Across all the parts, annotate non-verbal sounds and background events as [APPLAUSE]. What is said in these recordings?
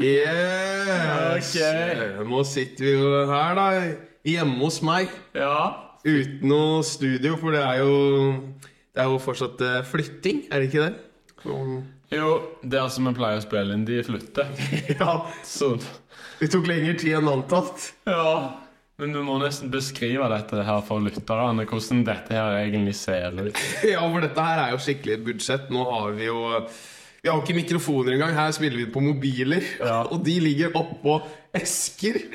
Yes! Ok. Nå sitter vi jo her, da. Hjemme hos meg. Ja. Uten noe studio, for det er jo Det er jo fortsatt eh, flytting, er det ikke det? Og- Jo, er som vi pleier å spille inn, de flytter. [LAUGHS] Ja, Så Det tok lengre tid enn antatt. Ja. Men du må nesten beskrive dette her for lytterne, hvordan dette her egentlig ser ut. [LAUGHS] Ja, for dette her er jo skikkelig budsjett. Nå har vi jo Vi har jo ikke mikrofoner engang. Her spiller vi på mobiler. Ja. [LAUGHS] Og de ligger oppå esker. [LAUGHS]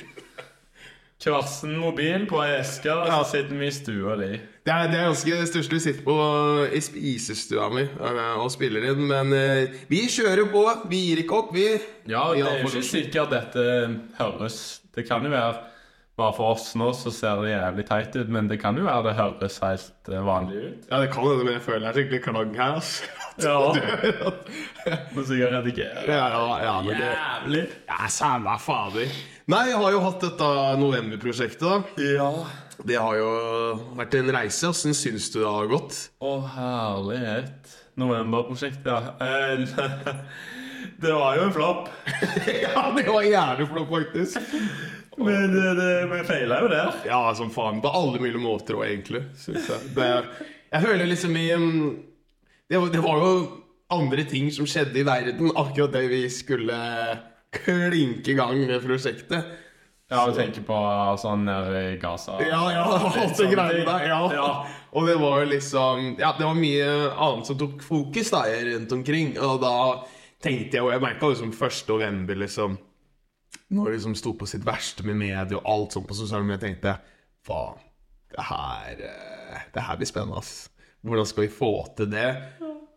Kvarsen mobil på ei eske, og så sitter vi i stua di. Det er, det er ganske størst vi sitter på i spisestua mi og spiller inn. Men eh, vi kjører på. Vi gir ikke opp, vi. Ja, det er jo ikke sikkert dette høres Det kan jo være bare for oss nå så ser det jævlig teit ut, men det kan jo være det høres helt eh, vanlig ut. Ja, det kan hende, men jeg føler jeg skikkelig knagg her, altså. [LAUGHS] Ja. Må sikkert redigere. Ja, ja, ja, men det Jævlig. Ja, samme fader. Nei, jeg har jo hatt dette novemberprosjektet, da. Ja. Det har jo vært en reise. Åssen syns du det har gått? Å, herlighet. Novemberprosjektet, ja. Eh, [LAUGHS] Det var jo en flopp. [LAUGHS] ja, det var jævlig flopp, faktisk. Men det, det, vi feila jo der. Ja, som faen. På alle mulige måter òg, egentlig. Synes jeg. Det, jeg føler liksom i det, var- det var jo andre ting som skjedde i verden akkurat det vi skulle klinke i gang med prosjektet. Ja, du tenker på sånn nede i Gaza? Ja, ja, alt det greiene der. Ja. Ja. Og det var jo liksom Ja, det var mye annet som tok fokus da rundt omkring. Og da tenkte jeg Og jeg merka liksom 1. november, liksom Når de liksom sto på sitt verste med medie og alt sånt på sosiale medier, tenkte faen, det her eh, Det her blir spennende, ass. Hvordan skal vi få til det?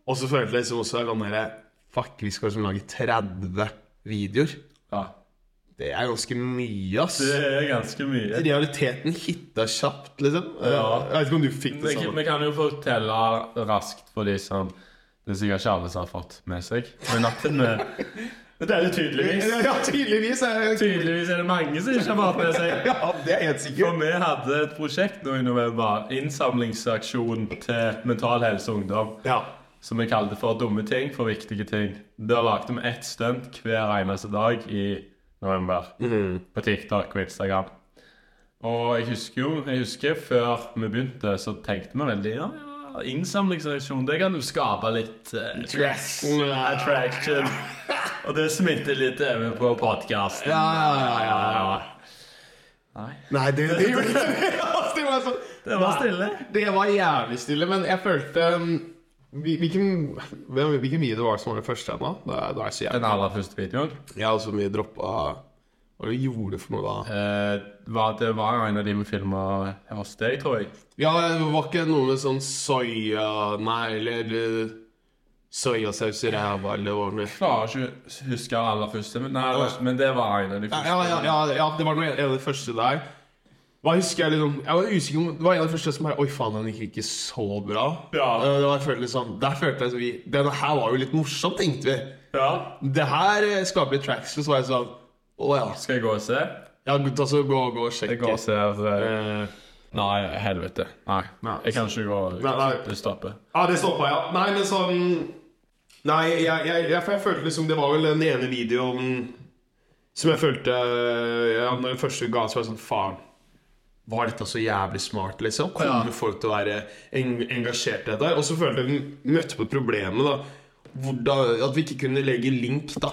Og så følte jeg liksom også sånn derre Fuck, vi skal liksom lage 30 videoer. Ja. Det er ganske mye, ass. Det er ganske mye. Realiteten hitta kjapt, liksom. Ja. Jeg vet ikke om du fikk det sånn. vi kan jo fortelle raskt for de som Det er sikkert ikke alle som har fått med seg. Men at vi Det er det tydeligvis. Ja, tydeligvis er det Tydeligvis er det mange som ikke har fått med seg. [LAUGHS] Ja, det er helt For vi hadde et prosjekt nå i november. Innsamlingsaksjon til Mental Helse og Ungdom. Ja. Som vi kalte for Dumme ting for viktige ting. Da lagde vi ett stunt hver eneste dag i november. På TikTok og Instagram. Og jeg husker jo jeg husker før vi begynte, så tenkte vi veldig ja, ja, Innsamlingsaksjon, det kan jo skape litt eh, [LAUGHS] attraction. Og det smitter litt over på podkasten. Ja, ja, ja, ja. Nei, Nei, det, det gjorde ikke det. [LAUGHS] Det var så, det var stille. Det var jævlig stille, men jeg følte um, Hvilken Hvilken video var det som var det første ennå? Den aller første videoen Ja, som vi droppa Hva du det gjorde for noe da? eh, var, Det var en av de vi filma hos deg, tror jeg. Ja, det var ikke noe med sånn soya Nei, eller eller soyasaus i ræva, eller hva det var. Klarer ikke å huske aller første, men, nei, men det var en av de første. ja, ja, ja, ja, det var noe en av de første der. Hva husker Jeg liksom Jeg var usikker om Det var en av de første som bare Oi, faen, den gikk ikke så bra. Ja. Eh, Det var, følte liksom Der følte jeg vi Denne her var jo litt morsom, tenkte vi. Ja. Det her eh, skaper litt tracks. Og så var jeg sånn Å ja. Skal jeg gå og se? Ja, gutta, så gå, gå og sjekke. Jeg går og ser eh, Eh, Nei, helvete. Nei. Nei. Jeg kan ikke gå Nei, nei. Det stopper. Ja, det stoppa, ja. Nei, men sånn Nei, jeg, jeg, jeg, for jeg følte liksom Det var vel den ene videoen som jeg følte ja, Når den første ga, så var jeg sånn Faen. Var dette så jævlig smart, liksom? Kommer Ja. folk til å være en, engasjert i dette? Og så følte jeg vi møtte på problemet, da. Hvordan, at vi ikke kunne legge link, da.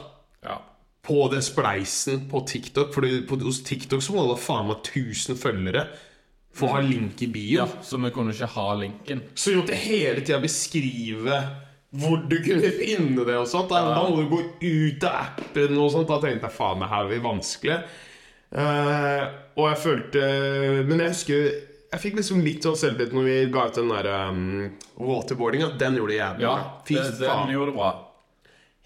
Ja. På den spleisen på TikTok. For hos TikTok så må du da faen meg 1000 følgere for å ha link i bio. ja. Så vi kunne ikke ha linken. Så vi måtte hele tida beskrive hvor du kunne finne det. og sånt Da, da må du gå ut av appen og sånt. Da tenkte jeg faen meg, her blir vanskelig. Uh, og jeg følte Men jeg husker jeg fikk liksom litt sånn selvtillit når vi ga ut den der um, waterboardinga. Den gjorde det jævlig Ja, bra. Fy det, den gjorde det bra.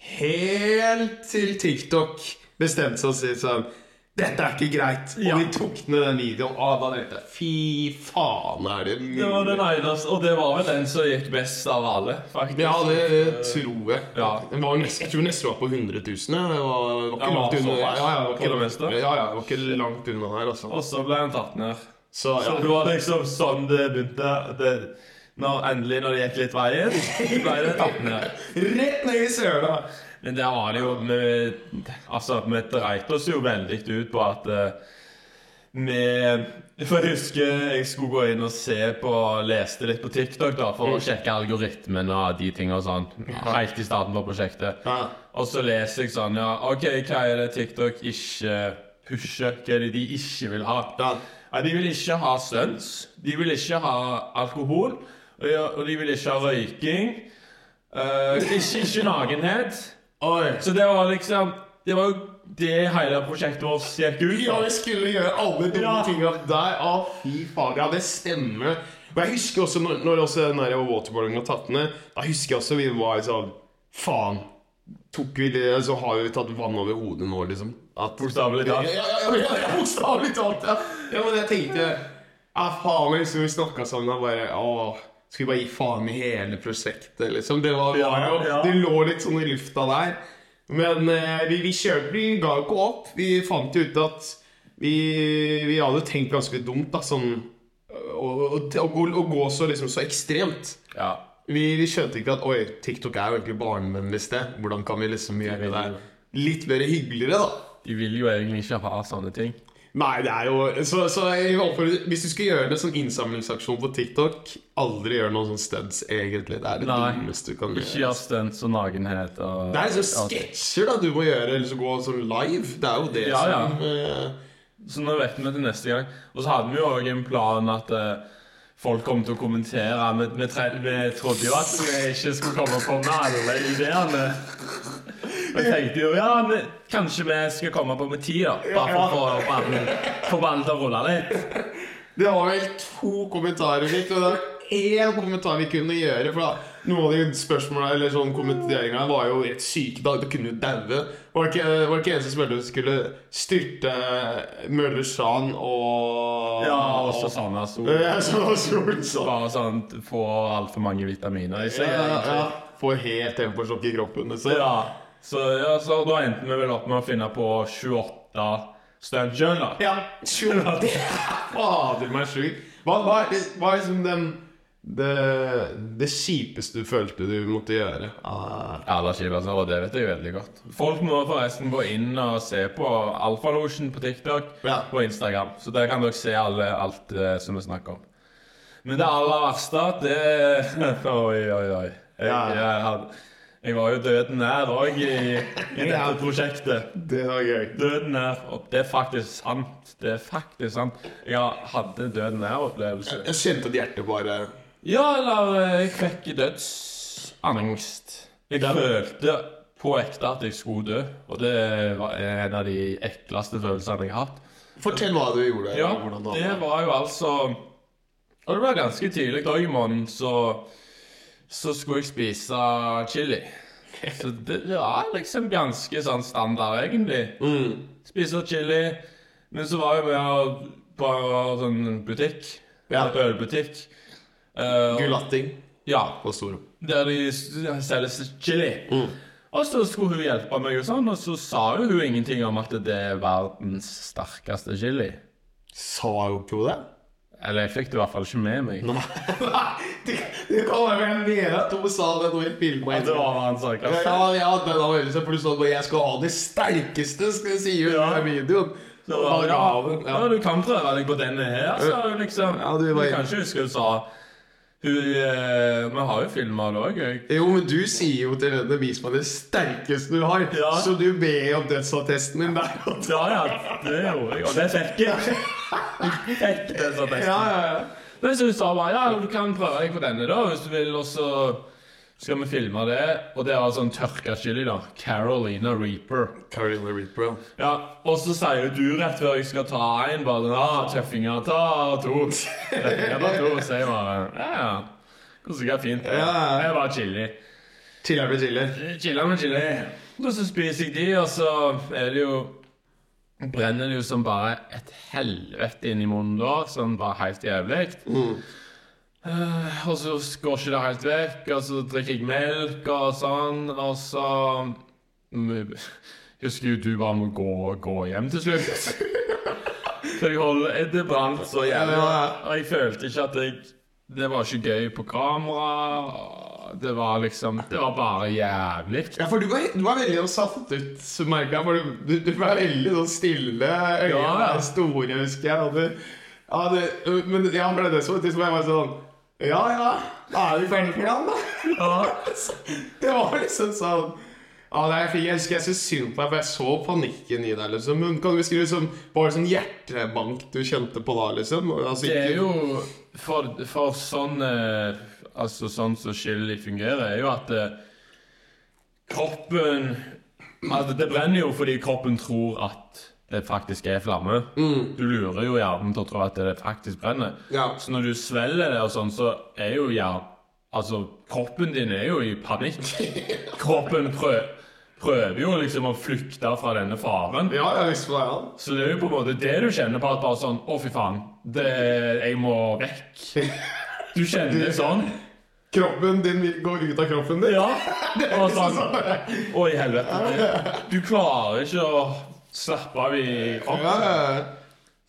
Helt til TikTok bestemte seg og si sånn Dette er ikke greit. Og Ja. vi tok ned den videoen. Og da tenkte fy faen, er det mye? Det var den eneste, og det var vel den som gikk best av alle, faktisk. Ja, det tror jeg. Ja. Nesten, jeg tror nesten var på 100 000. Det var, var ikke langt unna. såpass, Ja, ja, var ja, ja, var ikke langt unna her, altså. Og så ble den tatt ned. Så, Så det var liksom sånn det begynte. Det, Når endelig når det gikk litt veien, ble det tatt ned. Rett ned i søla! Men der var det jo Vi, altså, vi dreit oss jo veldig ut på at eh, vi For jeg husker jeg skulle gå inn og se på Leste litt på TikTok da for å sjekke algoritmen og de tingene og sånn. Helt i starten på prosjektet. Og så leser jeg sånn Ja, OK, hva er det TikTok ikke pusher? Hva er det de ikke vil ha? De vil ikke ha stunts. De vil ikke ha alkohol. Og de ville ikke ha røyking. Uh, ikke, ikke nakenhet. Så det var liksom Det var jo det hele prosjektet vårt gikk ut Ja, det skulle gjøre alle dumme Ja. tinga der. Å, fy faen. Ja, det stemmer. Og jeg husker også når, når også den der waterboardingen var tatt ned, da husker jeg også vi var sånn Faen. Tok vi det, så har vi tatt vann over hodet nå, liksom. At Bokstavelig talt. ja, ja, ja, ja, bokstavelig talt. Ja. ja, men jeg tenkte Ja, faen, liksom, vi snakka sammen og bare Å, skal vi bare gi faen i hele prosjektet, liksom? Det var, var jo. Det lå litt sånn i lufta der. Men eh, vi, vi kjørte Vi ga jo ikke opp. Vi fant jo ut at vi, vi hadde tenkt ganske dumt, da, sånn å, å, å, gå, å gå så liksom så ekstremt. Ja. Vi, vi skjønte ikke at Oi, TikTok er jo egentlig barnevennlig sted. Hvordan kan vi liksom gjøre det litt mer hyggeligere, da? De vil jo egentlig ikke ha sånne ting. Nei, det er jo Så, så jeg håper Hvis du skal gjøre det sånn innsamlingsaksjon på TikTok, aldri gjør noen sånn stunts, egentlig. Det er det dummeste du kan gjøre. Ikke gjør stunts og nakenhet og Det er liksom sketsjer da du må gjøre, eller så gå sånn live. Det er jo det Ja, ja. som eh, Så nå vet vi til neste gang. Og så hadde vi jo òg en plan at uh, folk kom til å kommentere. Vi, vi, vi trodde jo at vi ikke skulle komme på med alle ideene. Vi tenkte jo ja, men kanskje vi skal komme på med ti, da. Bare for å få ballen, få ballen til å rulle litt. Det var vel to kommentarer vi Og det var én kommentar vi kunne gjøre. For da, noen av de spørsmålene Eller sånn kommenteringene var jo helt syke. Da det kunne jo daue. Var det ikke, en som spurte om skulle styrte Møller Tran og Ja, og så sånn altså. Ja, så sol. Bare sånn få altfor mange vitaminer i seg. ja, ja, ja. Få helt temposjokk i kroppen. Så. Ja, så, ja, så da endte vi vel opp med å finne på 28 stunt sjøl, da. Ja, sure. Det er fader meg sjukt. Hva er liksom den det, det kjipeste du følte du måtte gjøre? Ah, Ja, det kjipeste, og det vet jeg veldig godt. Folk må forresten gå inn og se på Alfalosjen på TikTok Ja. på Instagram. Så der kan dere se alle, alt eh, som vi snakker om. Men det aller verste, det [LAUGHS] Oi, oi, oi. Jeg, Ja. jeg, hadde, jeg var jo døden nær òg i, i dette Ja. prosjektet. det var gøy. Døden nær. Og det er faktisk sant. Det er faktisk sant. Jeg hadde døden nær-opplevelse. Jeg kjente at hjertet bare Ja, eller eh, jeg fikk dødsangst. Jeg følte på ekte at jeg skulle dø, og det var en av de ekleste følelsene jeg har hatt. Fortell hva du gjorde. Ja, det var jo altså Og det var ganske tidlig òg i måneden, så, så skulle jeg spise chili. Så det var liksom ganske sånn standard, egentlig. Mm. Spise chili. Men så var jeg med på sånn butikk. Ja. Ølbutikk. Uh, Gulatting ja, på Storo. der de selges selger chili. Og så skulle hun hjelpe meg, og sånn, og så sa jo hun ingenting om at det er verdens sterkeste chili. Sa hun ikke det? Eller jeg fikk det i hvert fall ikke med meg. Nei, du, [LAUGHS] det kan være jeg mener at hun sa det når jeg filma Det var han sa Ja, ja, ja, den var veldig sett plutselig at jeg skal ha det sterkeste, skal jeg si i Ja. videoen. Så det var, Ja, ja, ja. ja, du kan prøve deg på denne her, sa hun liksom. Ja, du du kan ikke huske hun sa hun, eh, Vi har jo filma det òg. Jo, men du sier jo til henne 'vis meg det sterkeste du har', Ja. så du ber om dødsattesten din der. Ja, ja, det gjorde jeg, og det fikk jeg. Fikk dødsattesten. Ja, ja, ja. Men så hun sa bare ja, du kan prøve deg på denne da, hvis du vil, og så skal vi filme det. Og det var sånn tørka chili, da. Carolina Reaper. Carolina Reaper. Ja, Og så sier du rett før jeg skal ta en, bare ah, tøffinger, ta to. [LAUGHS] Tøffinger, ta to, så jeg bare ja, ja. Går sikkert fint. Ja, ja. Det er bare chili. Chiller med chiller. Chilla med chili. Og så spiser jeg de, og så er det jo Brenner det jo som bare et helvete inni munnen da, sånn bare helt jævlig. Eh, og så går ikke det helt vekk, og så drikker jeg melk og sånn, og så mm, Husker jo du bare må gå, gå hjem til slutt. For jeg holder Det brant så jævlig. Og jeg følte ikke at jeg Det var ikke gøy på kamera. Det var liksom Det var bare jævlig. Ja, for du var, du var veldig sånn satt ut, merka jeg. Du, du, du var veldig sånn stille. Øynene Ja. store, husker jeg. Og du, ja, det, men ja, ble det så til var jeg var sånn Ja, ja. Da er vi for dagen, da. Ja. [LAUGHS] Det var liksom sånn ja, jeg, fikk, jeg husker jeg syntes synd på deg, for jeg så panikken i deg. liksom Men Kan du beskrive liksom, Var det sånn hjertebank du kjente på da? liksom? Altså, Det er jo For, for sånn eh, Altså sånn som chili fungerer, er jo at eh, kroppen Altså, det brenner jo fordi kroppen tror at det faktisk er flamme. Du lurer jo hjernen til å tro at det faktisk brenner. Ja. Så når du svelger det og sånn, så er jo hjernen Altså, kroppen din er jo i panikk. [LAUGHS] Kroppen prøver, prøver jo liksom å flykte fra denne faren. Ja, jeg hadde. Så det er jo på en måte det du kjenner på at bare sånn Å, fy faen. Det, jeg må vekk. [LAUGHS] Du kjenner det sånn. Kroppen din går ut av kroppen din. Ja. [LAUGHS] Og sånn Å, i helvete. Du klarer ikke å slappe av i kroppen. Ja, ja, ja.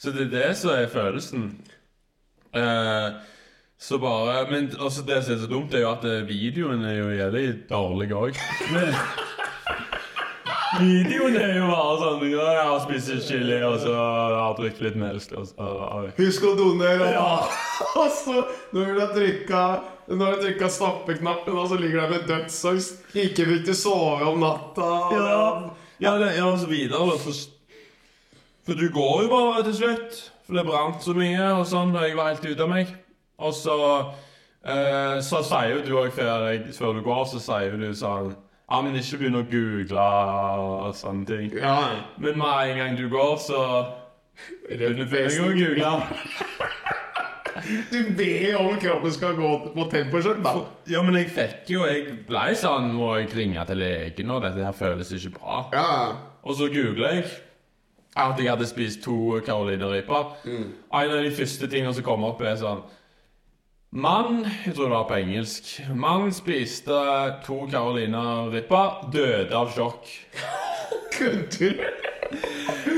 Så det er det som er følelsen. Eh, så bare Men også det som er så dumt, er jo at eh, videoen er jo jævlig dårlig òg. [LAUGHS] Videoen er jo bare sånn ja, Jeg litt chili, og så har jeg drukket litt melk, og så Husk å donere. Ja. [LAUGHS] Og så, når du har trykka når du trykka snappeknappen, og så ligger der med dødsangst Ikke fikk du sove om natta. Ja, ja, det, ja så videre. For, for du går jo bare til slutt. For det brant så mye, og sånn, og jeg var helt ute av meg. Og så eh, Så sier jo du òg før, før du går, så sier jo du sånn Ja, men ikke begynn å google og sånne ting. Ja. Men med en gang du går, så begynner jeg å google. [LAUGHS] Du ber om kroppen skal gå på temposkjørt, da. Ja, men jeg fikk jo Jeg ble sånn Må jeg ringe til legen, og dette her føles ikke bra. Ja. Og så googler jeg at jeg hadde spist to Carolina-ripper. En av de første tingene som kommer opp, er sånn Mann Jeg tror det var på engelsk. Mann spiste to Carolina-ripper, døde av sjokk. Kødder du? [LAUGHS]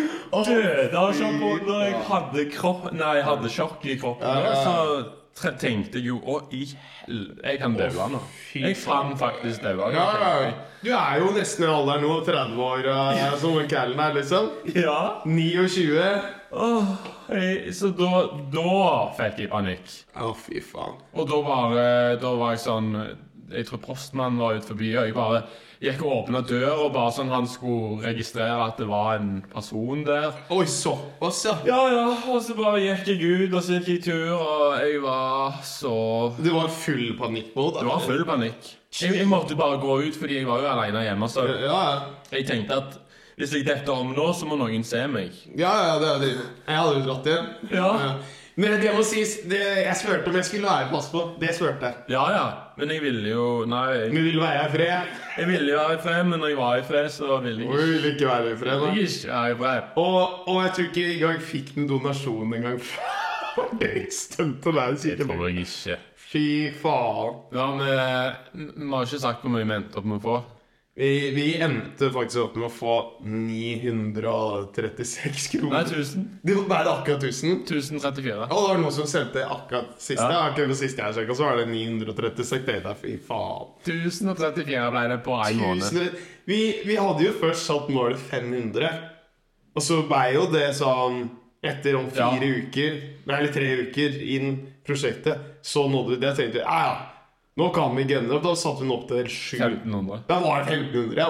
Døde av sjokk da når jeg hadde kropp Nei, jeg hadde sjokk i kroppen, så tenkte jeg jo Å, i helvete, Jeg kan daue nå. Jeg kan faktisk daue. Ja, ja. Du er jo nesten i alderen nå, 30 år, uh, som callen her, liksom. ja. 29. Åh, jeg, så da, da fikk jeg panikk. Å, fy faen. Og da bare Da var jeg sånn Jeg tror postmannen var ute forbi, og jeg bare gikk og åpna døra, bare sånn han skulle registrere at det var en person der. Oi, såpass, ja. Ja, ja, og så bare gikk jeg ut, og så gikk jeg tur, og jeg var så Du var full panikk på Det var full panikk. Jeg, jeg måtte bare gå ut, fordi jeg var jo alene hjemme. Så Ja, ja. jeg tenkte at hvis jeg detter om nå, så må noen se meg. Ja, ja, det er det. Jeg hadde jo dratt hjem. Ja. Men det må sies, det, jeg svørte om jeg skulle være pass på. Det svørte jeg. Ja, ja. Men jeg ville jo Nei, jeg, Men vil være i fred. jeg ville jo være i fred, men når jeg var i fred, så ville Og jeg vi ville ikke være i fred. ikke, Da. ikke være i fred. Og, og jeg tror ikke engang jeg fikk den donasjonen engang. [LAUGHS] Det stuntet der, sier Det du. tror jeg ikke. Fy faen. Ja, men Vi har ikke sagt hvor mye vi endte opp med å få. Vi, vi endte faktisk opp med å få 936 kroner. Nei, 1000. Det var bare akkurat 1000. 1034. Og det var noen som sendte akkurat siste. Ja. Akkurat siste jeg sjekket, så var det 936. Det er fy faen. 1034 ble det på én måned. Vi, vi hadde jo først satt målet 500. Og så ble jo det sånn Etter om fire uker, nei, eller tre uker inn prosjektet, så nådde vi det. Jeg tenkte ja, ja, nå kan vi gunne opp. Da satte vi den opp til 7. 1500. Da var det 1500, ja.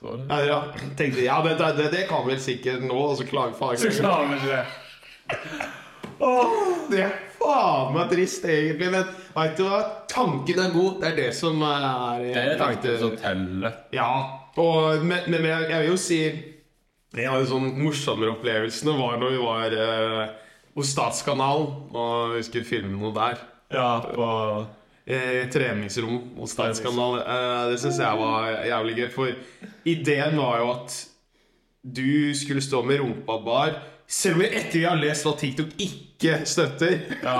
Tror det. Ja, ja. Tenkte ja, det, det, det kan vel sikkert nå, og så klager Så faglegen. vi ikke det. Det er faen meg trist, egentlig. Men vet du hva? Tanken er god. Det er det som er Det er tanken som teller. Ja. Og, men, men jeg, jeg vil jo si En av de sånn morsommere opplevelsene var når vi var eh, hos Statskanalen og vi skulle filme noe der. Ja, på Eh, treningsrom hos Statskanalen. Eh, det syns jeg var jævlig gøy. For ideen var jo at du skulle stå med rumpa bar. Selv om vi etter vi har lest hva TikTok ikke støtter Ja,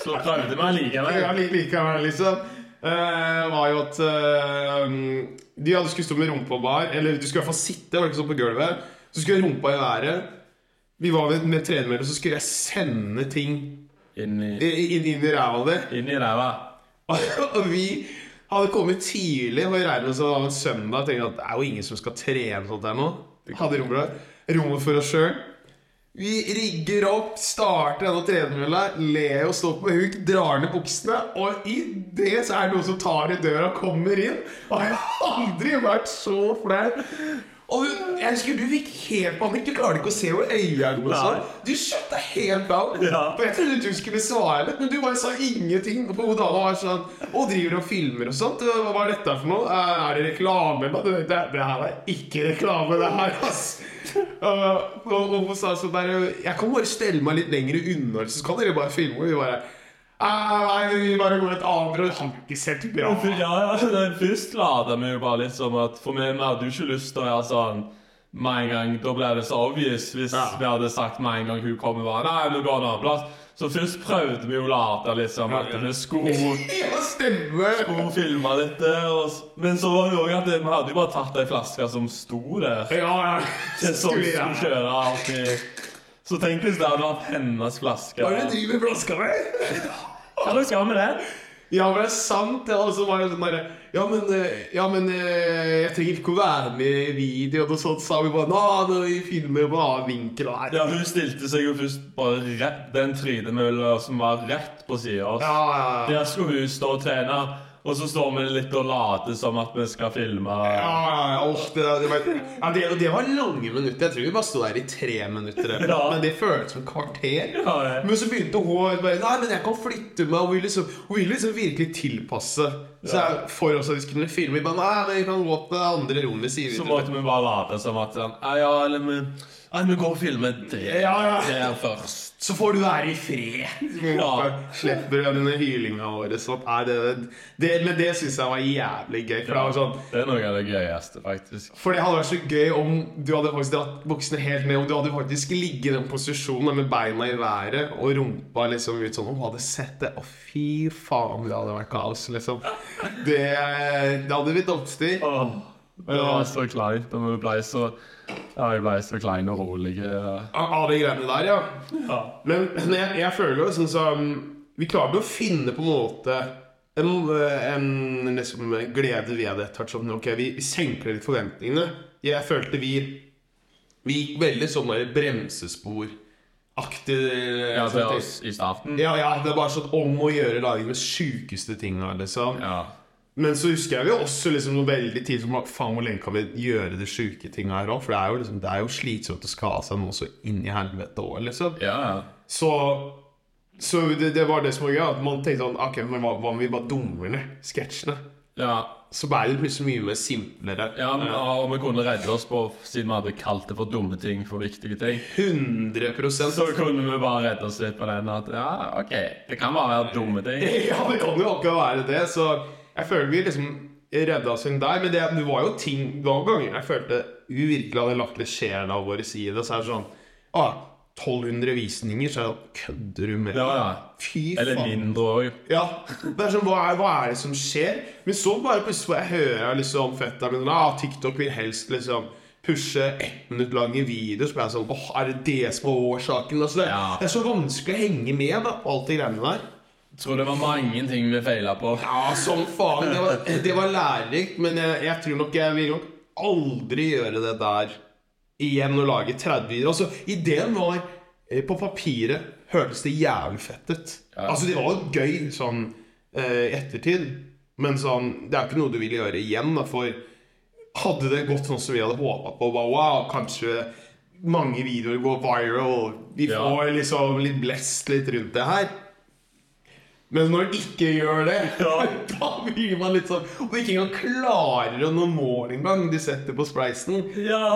så klarer du meg likevel. ja, li- likevel, liksom. Uh, var jo at uh, De hadde skulle stå med rumpa bar. Eller du skulle i hvert fall sitte, var ikke sånn på gulvet. Så skulle jeg rumpa i været. Vi var med, med tredemølle, så skulle jeg sende ting inn i, inn, inn i ræva di. inn i ræva. [LAUGHS] Og vi hadde kommet tidlig og regnet med sånn søndag. Tenkte at det er jo ingen som skal trene sånt her nå. Vi hadde rommet, rommet for oss sjøl. Vi rigger opp, starter denne tredemølla. Leo står på huk, drar ned buksene, og i det så er det noen som tar i døra og kommer inn. Og jeg har aldri vært så flau. Og hun, jeg husker du fikk helt panikk. Du klarte ikke å se hvor var. Nei. Du skjøtta helt av. Ja. For jeg trodde du skulle svare litt, men du bare sa ingenting. Og hun dama var sånn Og driver og filmer og sånt. Hva er dette for noe? Er er det reklame? noe? Det, det her er ikke reklame, det her, ass. Uh, og, og hun sa sånn der Jeg kan bare stelle meg litt lenger unna, så kan dere bare filme. Og vi bare «Ah, Nei, vi bare går et annet råd. Sett bra Ja, ja, Først Først det vi jo bare litt som at For vi vi hadde jo ikke lyst til å være sånn med en gang, Da ble det så obvious hvis Ja. vi hadde sagt med en gang hun kommer bare, Nei, nå går en annen plass. Så først prøvde vi å late liksom som at vi skulle, [LAUGHS] skulle filme litt der. Og, men så var det også at vi hadde jo bare tatt ei flaske som sto der. Ja, ja. Til som Skulle kjøre alltid. Så tenk hvis det hadde vært hennes flaske. Hva er det du driver med flaska med? Hva skal med det? Ja, men det er sant. det, Og så var det sånn derre Ja, men, eh, ja, men eh, jeg trenger ikke å være med i videoen og sånt, sa vi bare. Nå, når vi filmer på en annen vinkel og her. Ja, Hun stilte seg jo først bare rett den trynemølla som var rett på sida av oss. Ja, ja, ja. Der skulle hun stå og trene, og så står vi litt og later som at vi skal filme. Ja, ja, det, det, var, ja det, det var lange minutter. Jeg tror vi bare sto der i tre minutter. [LAUGHS] Ja. Men det føltes som kvarter. Ja. Men så begynte hun bare Nei, men jeg kan flytte meg. Og ville liksom, hun ville liksom virkelig tilpasse så jeg, for oss at vi skulle filme. Vi bare Nei, men vi kan gå på det andre rommet, sier vi. Så måtte vi bare late som at sånn, ja, eller vi, ja, men går og filmer det Ja, ja. det først. Så får du være i fred. Ja. Slipper denne hylinga vår. Sånn. Nei, det, det, men det syns jeg var jævlig gøy. For det var sånn Det er noe av det gøyeste, faktisk. For det hadde vært så gøy om du hadde faktisk dratt buksene helt ned. Om du hadde faktisk ligget i den posisjonen med beina i været og rumpa liksom ut sånn. Og hun hadde sett det. Å, fy faen, det hadde vært kaos, liksom. Det, det hadde blitt oppstyr. Åh, var så klein. og vi ble så Ja, jeg ble så klein og rolig. Av de greiene der, ja. Ja. Men, men jeg, jeg føler jo sånn som Vi klarte å finne på en måte en, en liksom, glede ved det. Tatt, sånn, ok, vi, vi senker litt forventningene. Jeg følte vi Vi gikk veldig sånn der bremsespor-aktig. Ja, det var oss i starten. ja, ja, det bare sånn om å gjøre lage de sjukeste tinga, liksom. Ja. Men så husker jeg jo også liksom noe veldig tid som faen, hvor lenge kan vi gjøre de sjuke tinga her òg? For det er jo liksom, det er jo slitsomt å skade seg noe så inn i helvete òg, liksom. Ja, ja. Så, så det, det var det som var gøy. At man tenkte sånn Ok, men hva, hva om vi bare dummer ned sketsjene? ja. Så ble det plutselig mye mer simplere. Ja, men, og vi kunne redde oss på, siden vi hadde kalt det for dumme ting for viktige ting. 100% Så kunne vi bare redde oss litt på den at ja, OK, det kan bare være dumme ting. [LAUGHS] Ja, det kan jo akkurat være det. Så jeg føler vi liksom redda oss inn der. Men det, det var jo ting Det var ganger jeg følte vi virkelig hadde lagt litt sjela vår i det. Så er det sånn ah, 1200 visninger, så er kødder du med? Ja, ja. Fy Eller faen. mindre òg. Ja, det er sånn, hva er, hva er det som skjer? Men så bare plutselig får jeg høre liksom, fetteren min ah, TikTok vil helst liksom pushe ett minutt lange videoer. Så blir jeg sånn Åh, er det det som er årsaken? Altså, det, Ja. det er så vanskelig å henge med da, på alt de greiene der. Tror det var mange ting vi feila på. Ja, som faen. Det var, det var lærerikt, men jeg, jeg tror nok jeg vil nok aldri gjøre det der igjen og lage 30 videoer. Altså, ideen var eh, På papiret hørtes det jævlig fett ut. Ja. Altså, det var jo gøy sånn eh, i ettertid, men sånn Det er ikke noe du vil gjøre igjen, da, for hadde det gått sånn som vi hadde håpa på, bare, wow, kanskje mange videoer går viral, vi Ja. får liksom litt blest litt rundt det her men når den ikke gjør det, [LAUGHS] Ja. [LAUGHS] da blir man litt sånn Og ikke engang klarer å nå mål engang de setter på spleisen. Ja,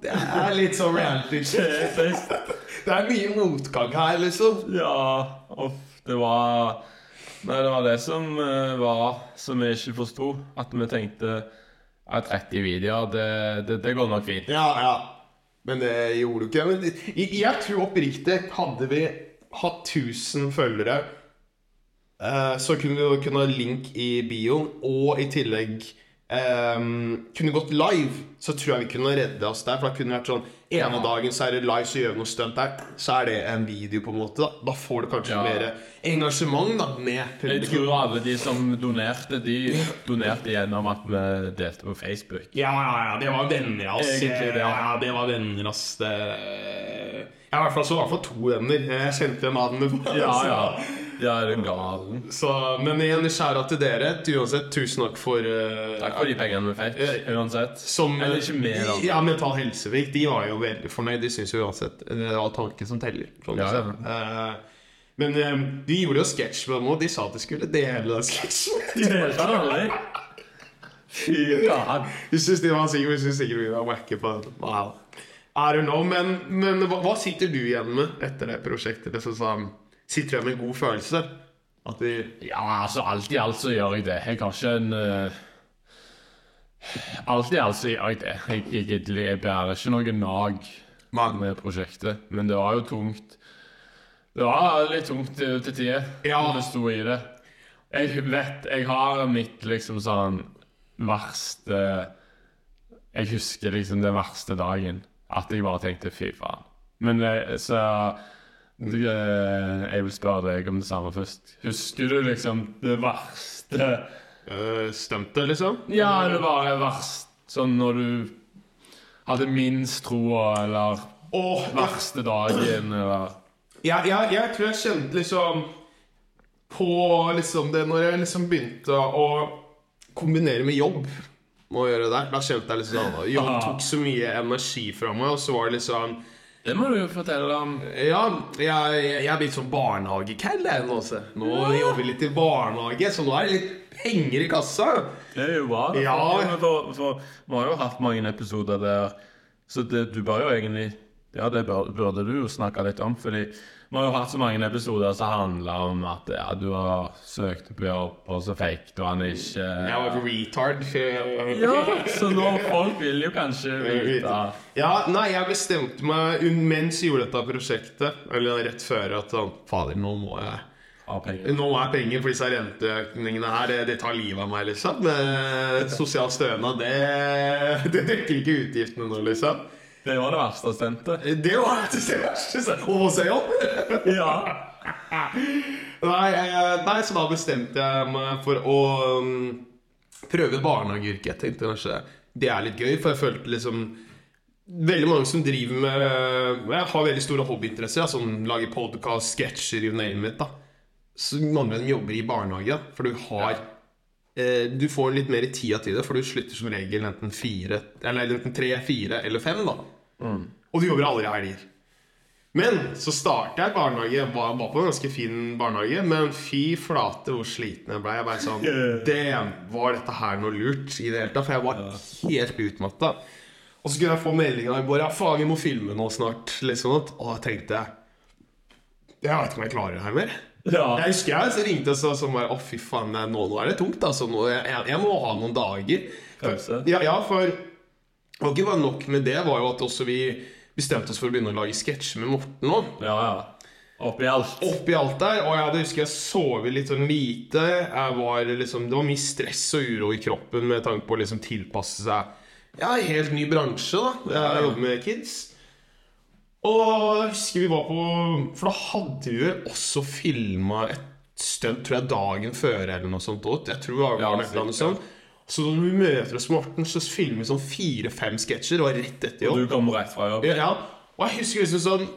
Det er litt sånn reality [LAUGHS] er. Det er mye motgang her, liksom. Ja, uff, det var Nei, det var det som eh, var Som vi ikke forsto. At vi tenkte at 30 videoer, det, det, det går nok fint. Ja, ja. Men det gjorde du ikke. Men jeg, jeg tror oppriktig hadde vi hatt 1000 følgere, så kunne vi kunne ha link i bioen, og i tillegg um, kunne gått live, så tror jeg vi kunne redde oss der. For da kunne det vært sånn ene dagen så er det live, så gjør vi noe stunt der. Så er det en video, på en måte. Da, da får du kanskje Ja. mer engasjement da, med Jeg tror alle de som donerte, de donerte gjennom at vi delte på Facebook. Ja, ja, ja, det var venner, ass. Egentlig det, ja. ja, det var venner, ass. Det... Jeg har i hvert fall så i hvert fall to venner. Jeg kjente navnet på Ja, ja. [LAUGHS] [LAUGHS] Ja, er du galen? Så, men igjen, skjæra til dere. Uansett, tusen takk for uh, Takk for de pengene vi fikk, uansett. Som, Eller ikke mer, da. Ja, Mental Helsevik de var jo veldig fornøyd. De syns jo uansett det var tanken som teller. Sånn Ja, ja. Eh, men um, de gjorde jo sketsj med òg. De sa at de skulle dele [LAUGHS] den sketsjen. Delte han? Fy faen. Vi syns de var sikkert, vi synes sikkert vi var wacke på den. Wow. I don't know, men, men hva, hva sitter du igjen med etter det prosjektet? Det som sa sånn, sitter igjen med en god følelse? At vi Ja, altså, alt i alt så gjør jeg det. Jeg har ikke en uh... Alt i alt så gjør jeg det. Jeg, jeg, jeg, bærer ikke noe nag med prosjektet, men det var jo tungt. Det var litt tungt til, til tider. Ja. når Det sto i det. Jeg vet Jeg har mitt liksom sånn verste Jeg husker liksom den verste dagen. At jeg bare tenkte fy faen. Men eh, så det, eh, Jeg vil spørre deg om det samme først. Husker du liksom det verste uh, Stemte, liksom? Ja, det var verst sånn når du hadde minst troa, eller oh, verste dagen, eller jeg, ja, jeg tror jeg kjente liksom På liksom det Når jeg liksom begynte å kombinere med jobb med å gjøre det der, da kjente jeg liksom sånn Jobb tok så mye energi fra meg, og så var det liksom Det må du jo fortelle om. Ja, jeg, jeg er blitt sånn barnehagekall nå. Nå jobber vi litt i barnehage, så nå er det litt penger i kassa. Det er jo bra. Ja. For, for, for, vi har jo hatt mange episoder der Så det, du bør jo egentlig Ja, det burde du jo snakke litt om. Fordi vi har jo hatt så mange episoder som handler om at ja, du har søkt på jobb, og så fikk du han ikke. Jeg var retard. Ja, så nå folk vil jo kanskje [LAUGHS] vite Ja, nei, jeg bestemte meg mens jeg gjorde dette prosjektet, eller rett før, at sånn Fader, nå må jeg. Nå jeg penger for disse renteøkningene her. Det, det tar livet av meg, liksom. Sosial stønad, det, det dekker ikke utgiftene nå, liksom. Det var det verste stuntet. Det var det verste. stuntet. Å se opp! Ja. Nei, jeg- nei, så da bestemte jeg meg for å um, prøve barnehageyrket. Jeg tenkte kanskje det er litt gøy, for jeg følte liksom Veldig mange som driver med Jeg har veldig store hobbyinteresser, ja, som lager podkast, sketsjer, you name it. da Så mange av dem jobber i barnehage, for du har eh, Du får litt mer tida til det, for du slutter som regel enten fire Eller enten tre, fire eller fem, da. Og du jobber aldri helger. Men så startet jeg barnehage. Var, var på en ganske fin barnehage, men fy flate hvor sliten jeg ble. Jeg bare sånn [LAUGHS] Damn, var dette her noe lurt i det hele tatt? For jeg var helt utmatta. Og så kunne jeg få meldinga i går. ja, faen, vi må filme nå snart. Liksom. Og da tenkte jeg Jeg vet ikke om jeg klarer det her mer. ja. Jeg husker jeg så ringte og sånn bare, Å, fy faen, nå, nå er det tungt. Altså. Nå, jeg, jeg, må ha noen dager. Ja, ja, for Og ikke bare nok med det, var jo at også vi bestemte oss for å begynne å lage sketsjer med Morten òg. Ja, ja. Oppi alt. Oppi alt der. Og jeg husker jeg sovet litt sånn lite. Var liksom, det var mye stress og uro i kroppen med tanke på å liksom tilpasse seg Ja, helt ny bransje, da. Jeg jobber med kids. Og jeg husker vi var på For da hadde vi vel også filma et stunt, tror jeg, dagen før eller noe sånt. Jeg tror det var Ja, et eller annet sikkert, sånt. Så når vi møter oss Morten, så filmer vi sånn fire-fem sketsjer. Og rett etter jobb. Du kommer rett fra jobb. Ja, ja. Og jeg husker liksom sånn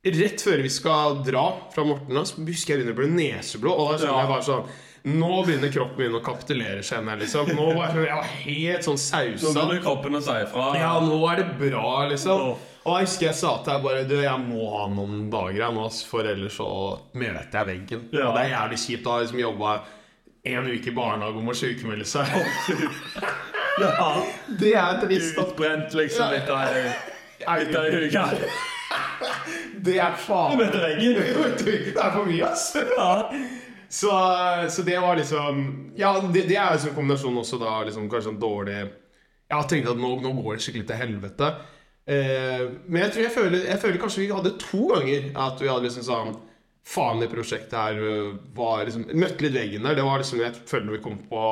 Rett før vi skal dra fra Morten, så husker jeg begynner å bli neseblå. Og da sånn, Ja. jeg bare sånn Nå begynner kroppen min å kapitulere, kjenner jeg liksom. Nå var jeg, jeg var helt sånn sausa. Nå begynner kroppen å si ifra. Ja, nå er det bra, liksom. Og jeg husker jeg sa til deg bare Du, jeg må ha noen dager jeg nå, for ellers så møter jeg veggen. Ja. Og det er jævlig kjipt. Da har liksom jobba en uke i barnehage om å sjukmelde seg. Ja. Det er trist. Utbrent liksom etter av ei uke. Det er faen [LAUGHS] Det er for mye, ass. Ja. Så, så det var liksom Ja, det, det er liksom en kombinasjon også da liksom kanskje en dårlig Jeg har tenkt at nå, nå går det skikkelig til helvete. Eh, men jeg tror jeg føler, jeg føler kanskje vi hadde to ganger at vi hadde liksom sånn Faen, det prosjektet her øh, var liksom Møtte litt veggen der. Det var liksom Jeg føler vi kom på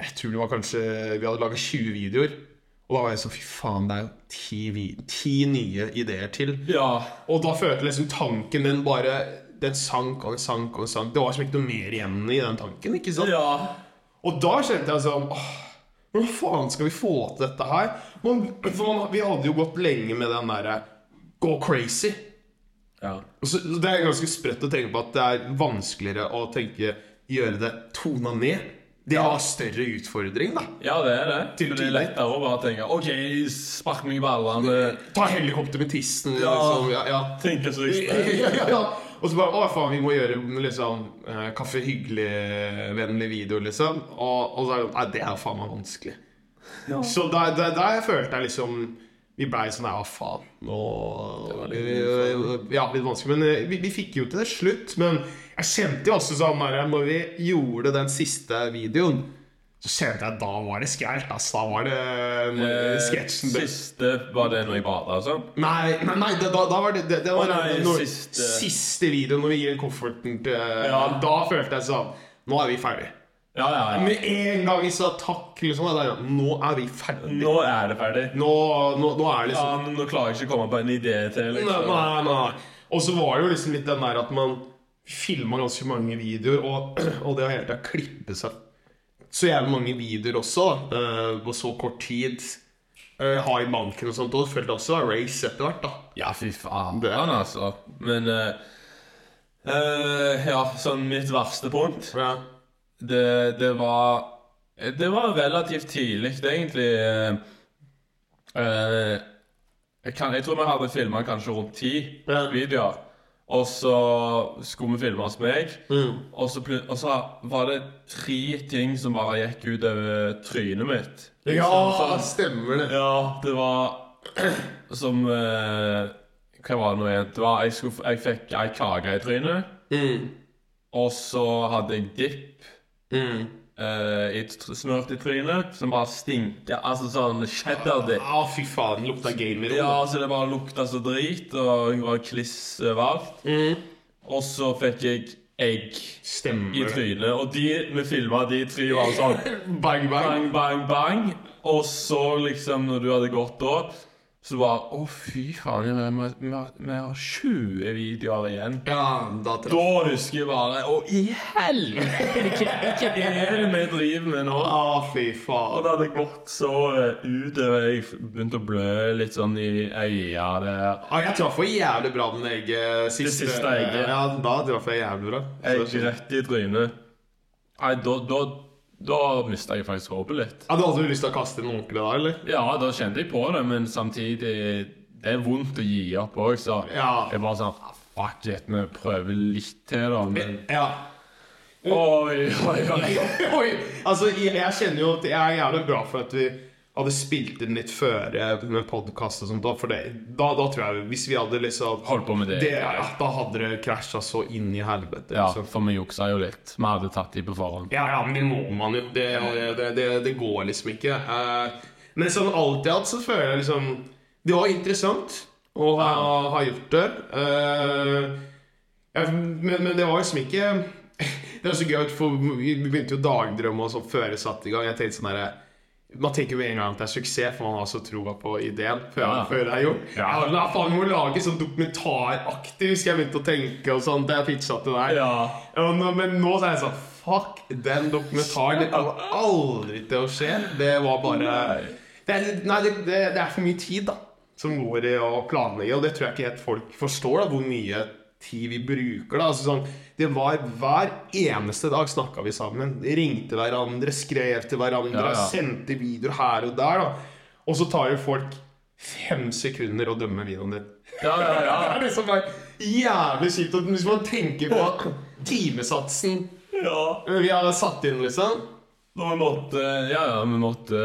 Jeg tror det var kanskje Vi hadde laga 20 videoer. Og da var jeg sånn Fy faen, det er jo ti, ti nye ideer til. Ja. Og da følte liksom tanken den bare Den sank og den sank og den sank. Det var liksom ikke noe mer igjen i den tanken. ikke sant? Ja. Og da kjente jeg sånn åh, Hvordan faen skal vi få til dette her? Man, for man, vi hadde jo gått lenge med den derre Go crazy. Ja. Så, det er ganske sprøtt å tenke på at det er vanskeligere å tenke gjøre det tona ned. Det har større utfordring, da. ja, det er det. Til det er lettere å bare tenke OK, spark meg i ballene. Ta helikopter med tissen. Ja. Liksom. Ja, ja. Tenke så ekstremt. [LAUGHS] ja, ja, ja. Og så bare Å, faen, vi må gjøre liksom eh, Kaffe Hyggelig-vennlig video, liksom. Og, og så er det Nei, det er faen meg vanskelig. Så der, der, der følte jeg liksom Vi blei sånn Ja, faen. Nå Ja, litt vanskelig. Men eh, vi, vi fikk jo til det slutt. Men jeg kjente jo også sånn der, Når vi gjorde den siste videoen, så kjente jeg da var det skrelt. ass. Da var det eh, sketsjen Siste var det når jeg bada sånn? Nei, nei, nei da, da var det Det, det var nei, når, siste- siste videoen når vi gir kofferten til Ja. Da følte jeg sånn Nå er vi ferdig. Ja, ja, ja. Med en gang vi sa takk, liksom, Der, nå er vi ferdig. Nå er det ferdig. Nå, nå, nå er det Ja, liksom men Nå klarer jeg ikke å komme på en idé til. Nei, liksom. nei, nei. Og så var det jo liksom litt den der at man filma ganske mange videoer, og, [CLEARS THROAT] og det har hele tida klippet seg så jævlig mange videoer også, uh, på så kort tid, eh, ha i banken og sånt, og det følte også race etter hvert, da. Ja, fy faen, Det- altså. Men uh, uh, Ja, sånn mitt verste punkt Ja. Det, det var Det var relativt tidlig, egentlig. eh, eh, jeg, kan, jeg tror vi hadde filma kanskje rundt ti Ja. videoer. Og så skulle vi filme hos meg, Mm. og, så, og så var det tre ting som bare gikk ut over trynet mitt. Liksom, Ja, så, stemmer det. ja, det var [CLEARS THROAT] som eh, Hva var det nå igjen? Det var, jeg, skulle, jeg fikk ei kake i trynet, Mm. og så hadde jeg dipp Mm. Uh, i smurt i trynet, som bare stinker. Altså sånn cheddar dick. Ah, fy faen. Lukta gamer. Ja, så det bare lukta så drit, og hun var kliss overalt. Mm. Og så fikk jeg egg Stemmer i trynet, og de, vi filma de tre var sånn [LAUGHS] Bang, bang. Bang, bang, bang. Og så liksom, når du hadde gått da, så bare Å, fy faen, vi, har- vi har 20 videoer igjen. Ja, da Da husker jeg bare Å, i helvete! [LAUGHS] Hva er det vi driver med nå? Å, fy Og faen. det hadde gått så eh, utover. Jeg begynte å blø litt sånn i øya der. Ja, jeg traff jo jævlig bra den egget siste. siste egget. Ja, da traff jeg jævlig bra. Så- rett i trynet. Nei, da, da, da mista jeg faktisk håpet litt. Ja, du hadde lyst til å kaste den ordentlig da, eller? Ja, da kjente jeg på det, men samtidig Det er vondt å gi opp òg, så Ja. jeg bare sånn Fuck it, vi prøver litt til, da. Men Ja. Oi, oi, oi. [LAUGHS] Oi, altså, jeg kjenner jo at jeg er jævlig bra for at vi hadde spilt inn litt før eh, med podkast og sånt. For det, da, da tror jeg Hvis vi hadde liksom Holdt på med det. det, ja, Da hadde det krasja så inn i helvete. Ja, liksom. for vi juksa jo litt. Vi hadde tatt de på forhånd. Ja, ja, men må man jo. Det, det, det, går liksom ikke. Eh, men sånn alt i alt så føler jeg liksom Det var interessant å ha, ha gjort det. Eh, ja, men, men det var liksom ikke [LAUGHS] Det var så gøy, for vi begynte jo dagdrømme og sånn før jeg satte i gang. Jeg tenkte sånn derre man tenker med en gang at det er suksess, for man har så troa på ideen før, Ja. før det er gjort. Ja. Ja, faen, Vi må lage sånn dokumentaraktig, husker jeg begynte å tenke. og sånt, jeg pitcha til deg. Ja. Ja, men nå så er jeg sånn Fuck den dokumentaren. Det kommer aldri til å skje. Det var bare Det er, nei, det, det, det er for mye tid da som går i å planlegge, og det tror jeg ikke helt folk forstår. da Hvor mye tid vi bruker. da altså, sånn, Det var Hver eneste dag snakka vi sammen. Ringte hverandre, skrev til hverandre, Ja, ja. sendte videoer her og der. da Og så tar jo folk fem sekunder å dømme videoen din. Ja, ja, ja. [LAUGHS] Det er liksom bare jævlig sykt. Hvis man tenker på timesatsen ja. vi hadde satt inn, liksom Og vi måtte Ja, ja, vi måtte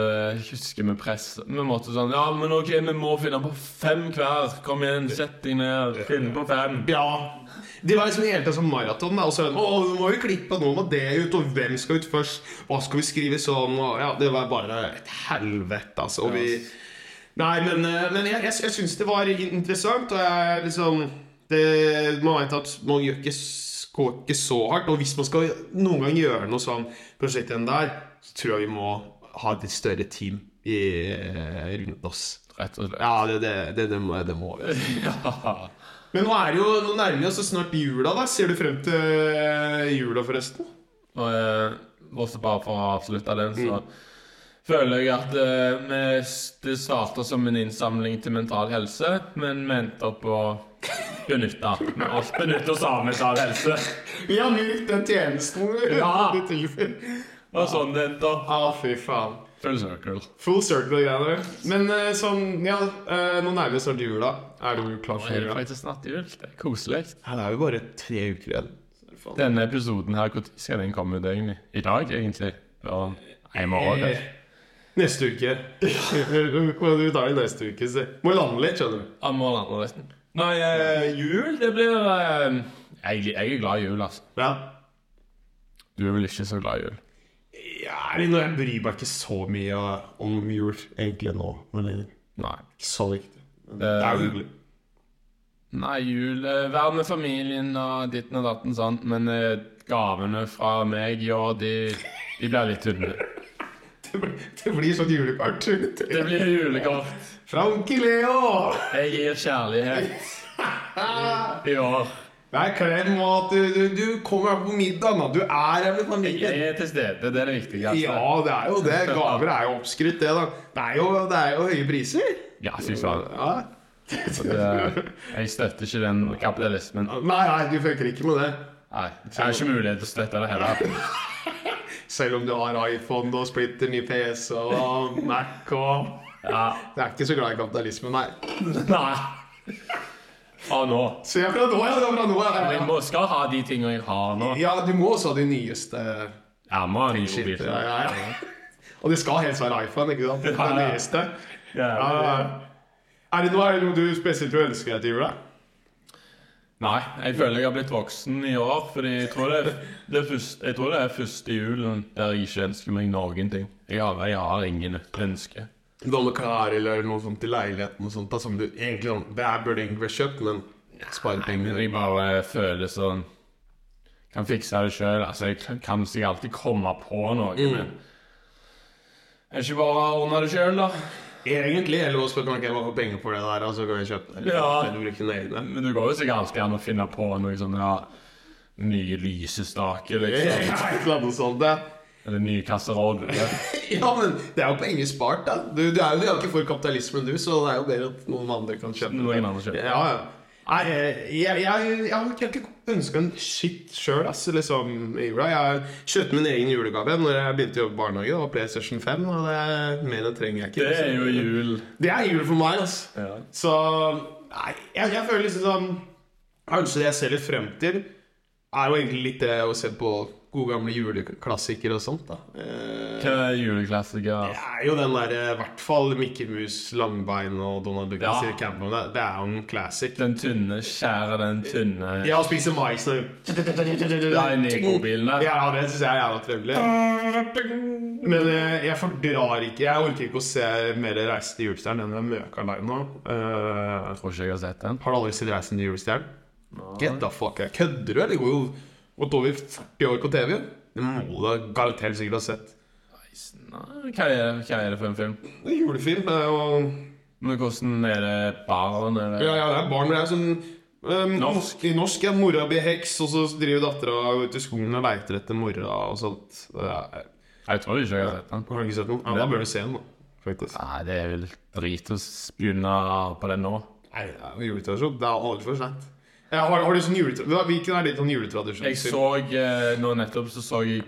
huske med press. Vi måtte sånn Ja, men OK, vi må finne på fem hver. Kom igjen, sett deg ned. Finn på fem. Ja. Det var liksom hele tida som maraton. Og så Å, nå må vi klippe, nå må det ut, og hvem skal ut først? Hva skal vi skrive sånn? Og, ja, det var bare et helvete, altså. Og vi Nei, men, eh, men jeg, jeg, jeg syns det var interessant, og jeg liksom det, Man være at man gjør ikke, går ikke så hardt. Og hvis man skal noen gang gjøre noe sånn prosjekt igjen der, så tror jeg vi må ha et litt større team. i, eh, rundt oss. Rett og slett. Ja, det, det, det, det, må, det må vi. [LAUGHS] Ja. Men nå er det jo, nå nærmer vi oss snart jula, da. Ser du frem til eh, jula, forresten? Og eh, også bare for å avslutte den, så føler jeg at eh, vi, det starta som en innsamling til mental helse, men vi endte opp å benytte oss benytte oss av helse. Vi har nytt den tjenesten. Ja. Det var sånn det endte. Ja, fy faen. Full circle. Full circle-greier. Men uh, sånn, ja, uh, nå nærmer vi oss snart jula. Er du klar Nå for er det er faktisk snart jul. Det er koselig. Ja, det er jo bare tre uker igjen. Denne episoden her, når skal den komme ut egentlig? I dag, egentlig? Ja, i morgen, Eh. Neste uke. [LAUGHS] Hva du tar det neste uke. Må lande litt, skjønner du. Ja, må lande resten. Nei, eh, jul, det blir eh, jeg, jeg er glad i jul, altså. Ja. Du er vel ikke så glad i jul? Ja, nå, jeg bryr meg ikke så mye om jul egentlig nå. Men er Nei. ikke så viktig. Det er jo hyggelig. Nei, jul Vær med familien og ditten og datten, sånn, Men eh, gavene fra meg i år, de, de blir litt tynne. Det blir- Det blir sånn julekart. Det blir julekart. Fra onkel Leo! Jeg gir kjærlighet i år. Nei, klem og at du, du, du kommer på middag, da. Du er her med familien. Jeg er til stede, det er det viktigste. Ja, det er jo det. Gaver er jo oppskrytt, det, da. Det er jo, det er jo høye priser. Ja, fy faen. Ja. Det, jeg støtter ikke den kapitalismen. Nei, nei, du fucker ikke med det. Nei, jeg har ikke mulighet til å støtte det heller. [LAUGHS] Selv om du har iPhone og splitter ny PC og Mac og Ja. Jeg er ikke så glad i kapitalismen, nei. [LAUGHS] Nei. Fra nå. Se fra nå, ja. Fra nå, Jeg ja. må, skal ha de tingene jeg har nå. ja, du må også ha de nyeste Jeg må ha nye mobiler. Ja, ja, ja. Og det skal helst være iPhone, ikke sant? Den Ja, ja. nyeste. Ja, Ja, ja. Er det noe, er det noe du spesielt ønsker deg til jula? Nei, jeg føler jeg har blitt voksen i år, fordi jeg tror det det første, jeg tror det er første julen der jeg ikke ønsker meg noen ting. Jeg har, jeg har ingen ønske. Hva med klær eller noe sånt til leiligheten og sånt? Som du egentlig sånn, Det er burde egentlig vært kjøpt, men spare penger. jeg bare føler sånn Kan fikse det sjøl. Altså, jeg kan- sikkert alltid komme på noe, men Er ikke bare å ordne det sjøl, da? Egentlig, eller også kan jeg bare få penger for det der, og så kan jeg kjøpe det. Ja. Men du går jo sikkert alltid an å finne på noe sånn ja, nye lysestaker, liksom. Ja, et eller annet sånt, ja. Eller nye kasseroller. [LAUGHS] Ja, men det er jo penger spart, da. Du, du er jo du er jo ikke for kapitalismen, du, så det er jo bedre at noen andre kan kjøpe det. Noen andre kjøper. Ja, ja. Nei, jeg, jeg, jeg, jeg har ikke ønska en shit sjøl. Liksom, i jula. Jeg kjøpte min egen julegave når jeg begynte å jobbe i barnehage. Det var PlayStation 5, og det er mer det trenger jeg ikke. Det er jo jul. Det er jul for meg. Ja. Så Nei, jeg, jeg føler liksom sånn Kanskje det jeg ser litt frem til, er jo egentlig litt det å se på gode gamle juleklassikere og sånt, da. Eh, Hva er juleklassiker? det er jo den der, i hvert fall Mikke Mus, Langbein og Donald Duck Ja. Campbell. Det, er jo en classic. Den tynne, skjære den tynne Ja, spise mais og der. Ja, det syns jeg er jævla trivelig. Men eh, jeg fordrar ikke Jeg orker ikke å se mer Reise til julestjernen enn den møka der nå. Uh, tror ikke jeg har sett den. har du aldri sett Reisen til julestjernen? Get the fuck. Kødder du? eller? Går jo gått over 40 år på TV. Det må du da garantert sikkert ha sett. Nei, Hva er, hva er det for en film? Det er julefilm. Det er jo Men hvordan er det barn? Er det... Ja, ja, det er barn. Det er sånn um, Norsk. I norsk er mora blir heks, og så driver dattera ut i skogen og leiter etter mora og sånt. Er, Jeg tror ikke jeg har sett den. har du ikke sett den? Ja, da bør du se den, da. Faktisk. Nei, det er vel drit å begynne på den nå. Nei, det er jo. Det er aldri for seint. Ja, har, har du sånn juletradisjon? Hvilken er ditt sånn juletradisjon? Jeg så eh, nå nettopp så så jeg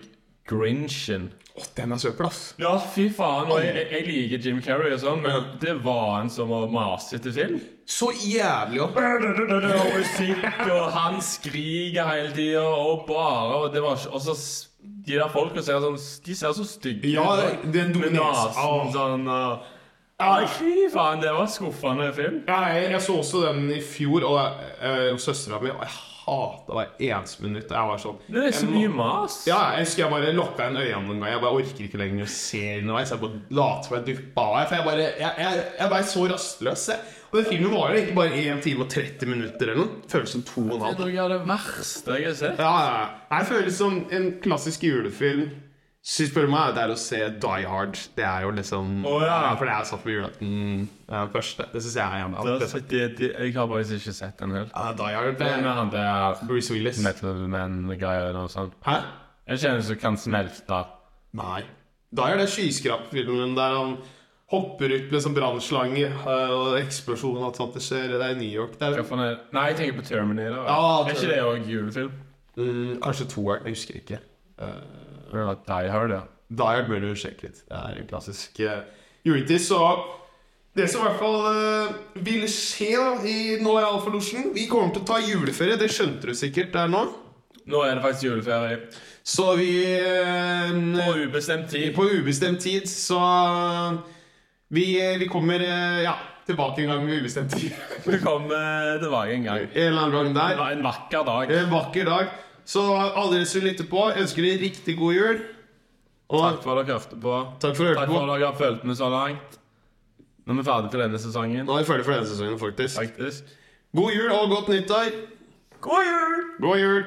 Grinchen. Å, den er søppel, ass. Ja, fy faen. Og jeg, jeg liker Jim Carrey og sånn, men det var en som var masete film. Så jævlig opp. Og musikk, og han skriker hele tida, og bare Og det var ikke Og så de der folka ser sånn De ser så stygge Ja, ut. den dominansen. sånn og Fy faen, det var skuffende film. Ja, jeg, jeg så også den i fjor, og uh, søstera mi hata hver eneste minutt. Jeg var sånn Det er så mye mas. Ja, jeg husker jeg bare lukka en øynene noen gang. Jeg bare orker ikke lenger å se underveis. Jeg bare later som jeg duppa av. For jeg bare Jeg, jeg, jeg ble så rastløs. jeg. Og den filmen varer egentlig bare 1 time og 30 minutter eller noe. Føles som to og en Det er noe av det verste jeg har sett. Ja, ja, ja. Jeg føles som en klassisk julefilm Så spør du meg, det er å se Die Hard. Det er jo liksom oh, ja. For det er satt på julaften. Det den første. Det syns jeg er jævlig Det, det, det, det, jeg har faktisk ikke sett den helt. ja, Die Hard. Det er han der Bruce Willis. Metal Man-greier og sånt. Hæ? Jeg kjenner som kan smelte. Nei. Die Hard er skyskraperfilmen der han hopper ut med sånn brannslange øh, og eksplosjon og alt sånt. Det skjer. Det er i New York. Det er? Nei, jeg tenker på Terminator. Ja, er ikke det òg julefilm? mm, kanskje toeren. Jeg husker ikke. Uh, Ja, Die Hard, ja. Die Hard bør du sjekke litt. Det er en klassisk uh, juletid. Så det som i hvert fall uh, vil skje da, i nå i Alfa-losjen Vi kommer til å ta juleferie. Det skjønte du sikkert der nå. Nå er det faktisk juleferie. Så vi uh, På ubestemt tid. På ubestemt tid, så vi, vi kommer ja, tilbake en gang med ubestemt tid. [LAUGHS] Vi kommer tilbake en gang. en eller annen gang Det der. var en vakker dag. En vakker dag. Så alle dere som lytter på, ønsker dere riktig god jul. Og Takk for at dere hørte på. takk for Takk for at dere har fulgt med så langt. Nå er vi ferdig til denne sesongen. Nå er vi ferdig for denne sesongen, faktisk. Faktisk. God jul og godt nyttår. God jul! God jul!